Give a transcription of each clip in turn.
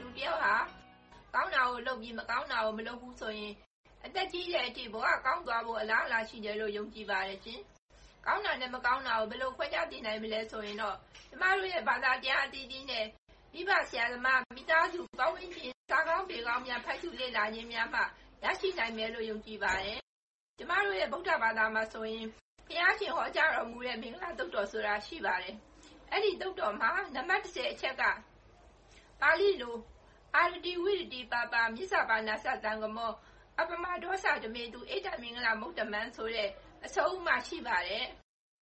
လူတယောက်ဟာ ကောင်းတာကိုလုပ်ပြီး မကောင်းတာကို မလုပ်ဘူးဆိုရင် အသက်ကြီးတဲ့အထိ ဘဝကောင်းသွားဖို့ အလားအလာရှိတယ်လို့ ယုံကြည်ပါတယ်ရှင်။ကောင်းတာနဲ့ မကောင်းတာကို ဘယ်လိုခွဲခြားသိနိုင်မလဲဆိုရင်တော့ ကျမတို့ရဲ့ ဘာသာတရားအသီးသီးနဲ့ မိဘဆရာသမား မိသားစုကောင်းဝင်ခြင်းစာကောင်းပေကောင်းများ ဖတ်ရှုလေ့လာခြင်းများမှ ရရှိနိုင်မယ်လို့ ယုံကြည်ပါတယ်။ကျမတို့ရဲ့ ဗုဒ္ဓဘာသာမှာဆိုရင် ဘုရားရှင်ဟောကြားတော်မူတဲ့ မင်္ဂလာတုတ်တော်ဆိုတာ ရှိပါတယ်။အဲ့ဒီတုတ်တော်မှာ နံပါတ်10အချက်က ပါဠိလို အာရတိဝိရတိပါပါမြစ္ဆာပါဏသတံကမော အပမဒေါသဓမေတုဣဒ္ဓမင်္ဂလာမုတ်တမန်ဆိုတဲ့အဆုံးအမရှိပါတယ်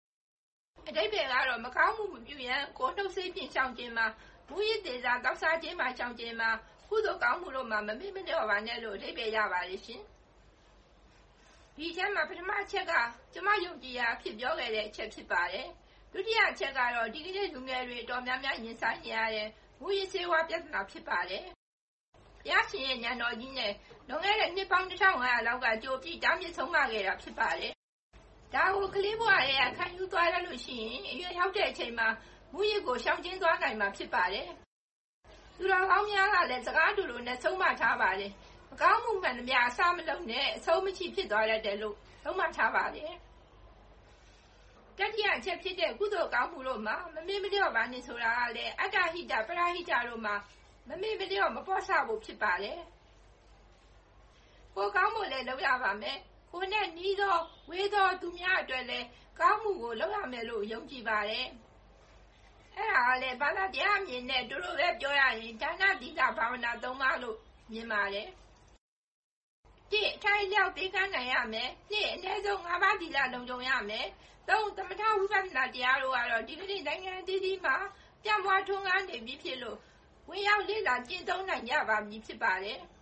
။အတိတ်ကတော့မကောင်းမှုမပြုရန်ကိုနှုတ်ဆေးပြင်ဆောင်ခြင်းမှာမူရည်သေးစာတောက်စားခြင်းမှာချောင်ခြင်းမှာကုသိုလ်ကောင်းမှုတို့မှာမမေ့မလျော့ပါနဲ့လို့အတိတ်ပဲရပါတယ်ရှင်။ဒီချက်မှာပထမအချက်ကကျမယုံကြည်ရာဖြစ်ပြောခဲ့တဲ့အချက်ဖြစ်ပါတယ်။ဒုတိယအချက်ကတော့ဒီကနေ့လူငယ်တွေတော်များများရင်ဆိုင်နေရတဲ့ မူရည်စေဝါပြဿနာ ဖြစ်ပါတယ်။ဘုရားရှင်ရဲ့ ဉာဏ်တော်ကြီးနဲ့ လွန်ခဲ့တဲ့ နှစ်ပေါင်း1500လောက်က ကြိုပြီး တားမြစ်ဆုံးမခဲ့တာ ဖြစ်ပါတယ်။ဒါကို ကလေးဘဝရဲ့ခံယူသွားရလို့ရှိရင် အရွယ်ရောက်တဲ့အချိန်မှာ မူရစ်ကို ရှောင်ကျဉ်သွားနိုင်မှာ ဖြစ်ပါတယ်။သူတော်ကောင်းများကလည်း စကားတူတူနဲ့ ဆုံးမထားပါတယ်။မကောင်းမှုမှန်သမျှ အစမလုံးနဲ့ အဆုံးမရှိဖြစ်သွားတတ်တယ်လို့ ဆုံးမထားပါတယ်။ တတိယအချက်ဖြစ်တဲ့ ကုသိုလ်ကောင်းမှုတို့မှာ မမေ့မလျော့ပါနဲ့ ဆိုတာကလည်း အတ္တဟိတ ပရဟိတတို့မှာ မမေ့မလျော့ မပေါ့ဆဖို့ ဖြစ်ပါတယ်။ကိုကောင်းမှုလည်း လုပ်ရပါမယ်။ကိုနဲ့နီးသော ဝေးသော သူများအတွက်လည်း ကောင်းမှုကို လုပ်ရမယ်လို့ ယုံကြည်ပါတယ်။အဲ့ဒါကလည်း ဘာသာတရားအမြင်နဲ့ တို့တို့ပဲ ပြောရရင် ဒါန သီလ ဘာဝနာသုံးပါလို့ မြင်ပါတယ်။တစ် အထိုင်ရောက်သိကမ်းနိုင်ရမယ်။နှစ်အနည်းဆုံး ၅ ပါးသီလ လုံခြုံရမယ်။သုံးသမထဝိပဿနာတရားတို့ကတော့ ဒီကနေ့ နိုင်ငံအသီးသီးမှာ ပြန့်ပွားထွန်းကားနေပြီဖြစ်လို့ ဝင်ရောက်လေ့လာ ကျင့်သုံးနိုင်ကြပါပြီ ဖြစ်ပါတယ်။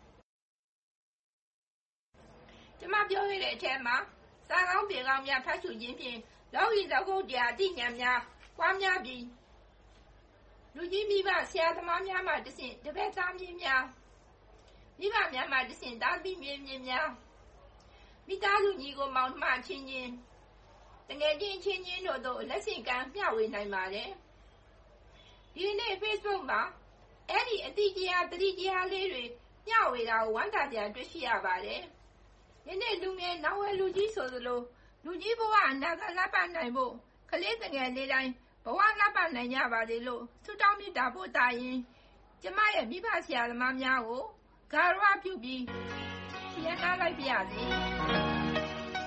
ကျမပြောခဲ့တဲ့အထဲမှာ စာကောင်းပြေကောင်းများ ဖတ်ရှုခြင်းဖြင့် လောကီသကုတ်တရားအသိဉာဏ်များ ပွားများပြီး လူကြီးမိဘ ဆရာသမားများမှတဆင့် တပည့်သားမြင့်များ မိဘများမှတဆင့်သားသမီးမြင့်မြင့်များမိသားစုညီကိုမောင်နှမချင်းချင်းတငယ်ချင်းချင်းချင်းတို့တို့လက်ဆင့်ကမ်းမျှဝေနိုင်ပါတယ်ဒီနေ့ Facebook မှာအဲ့ဒီအတိတရားတတိတရားလေးတွေမျှဝေတာကိုဝမ်းသာကြတွေ့ရှိရပါတယ်ယနေ့လူငယ်နောက်ဝဲလူကြီးဆိုသလိုလူကြီးဘဝအနာဂတ်လပ်ပါနိုင်ဖို့ကလေးငယ်လေးတိုင်းဘဝလပ်ပါနိုင်ကြပါစေလို့ဆုတောင်းမေတ္တာပို့တာရင်ကျမရဲ့မိဘဆရာသမားများကို ဂါရဝပြုပြီးရန်ကားလိုက်ပါရစေ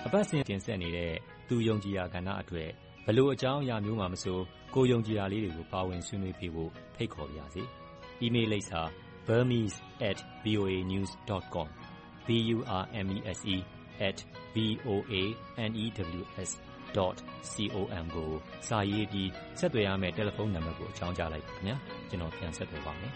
အပတ်စဉ်တင်ဆက်နေတဲ့ သူယုံကြည်ရာကဏ္ဍအတွက်ဘလို့အကြောင်းအရာမျိုးမှမဆို ကိုယုံကြည်ရာလေးတွေကို ပါဝင်ဆွေးနွေးပြဖို့ ဖိတ်ခေါ်ပါရစေ။။ email လိပ်စာ burmese@voanews.com b u r m e s e @ v o a n e w s .com ကို စာရေးပြီး ဆက်သွယ်ရမယ့် တယ်လီဖုန်းနံပါတ်ကို အကြောင်းကြားလိုက်ပါခင်ဗျာကျွန်တော် ပြန်ဆက်သွယ်ပါမယ်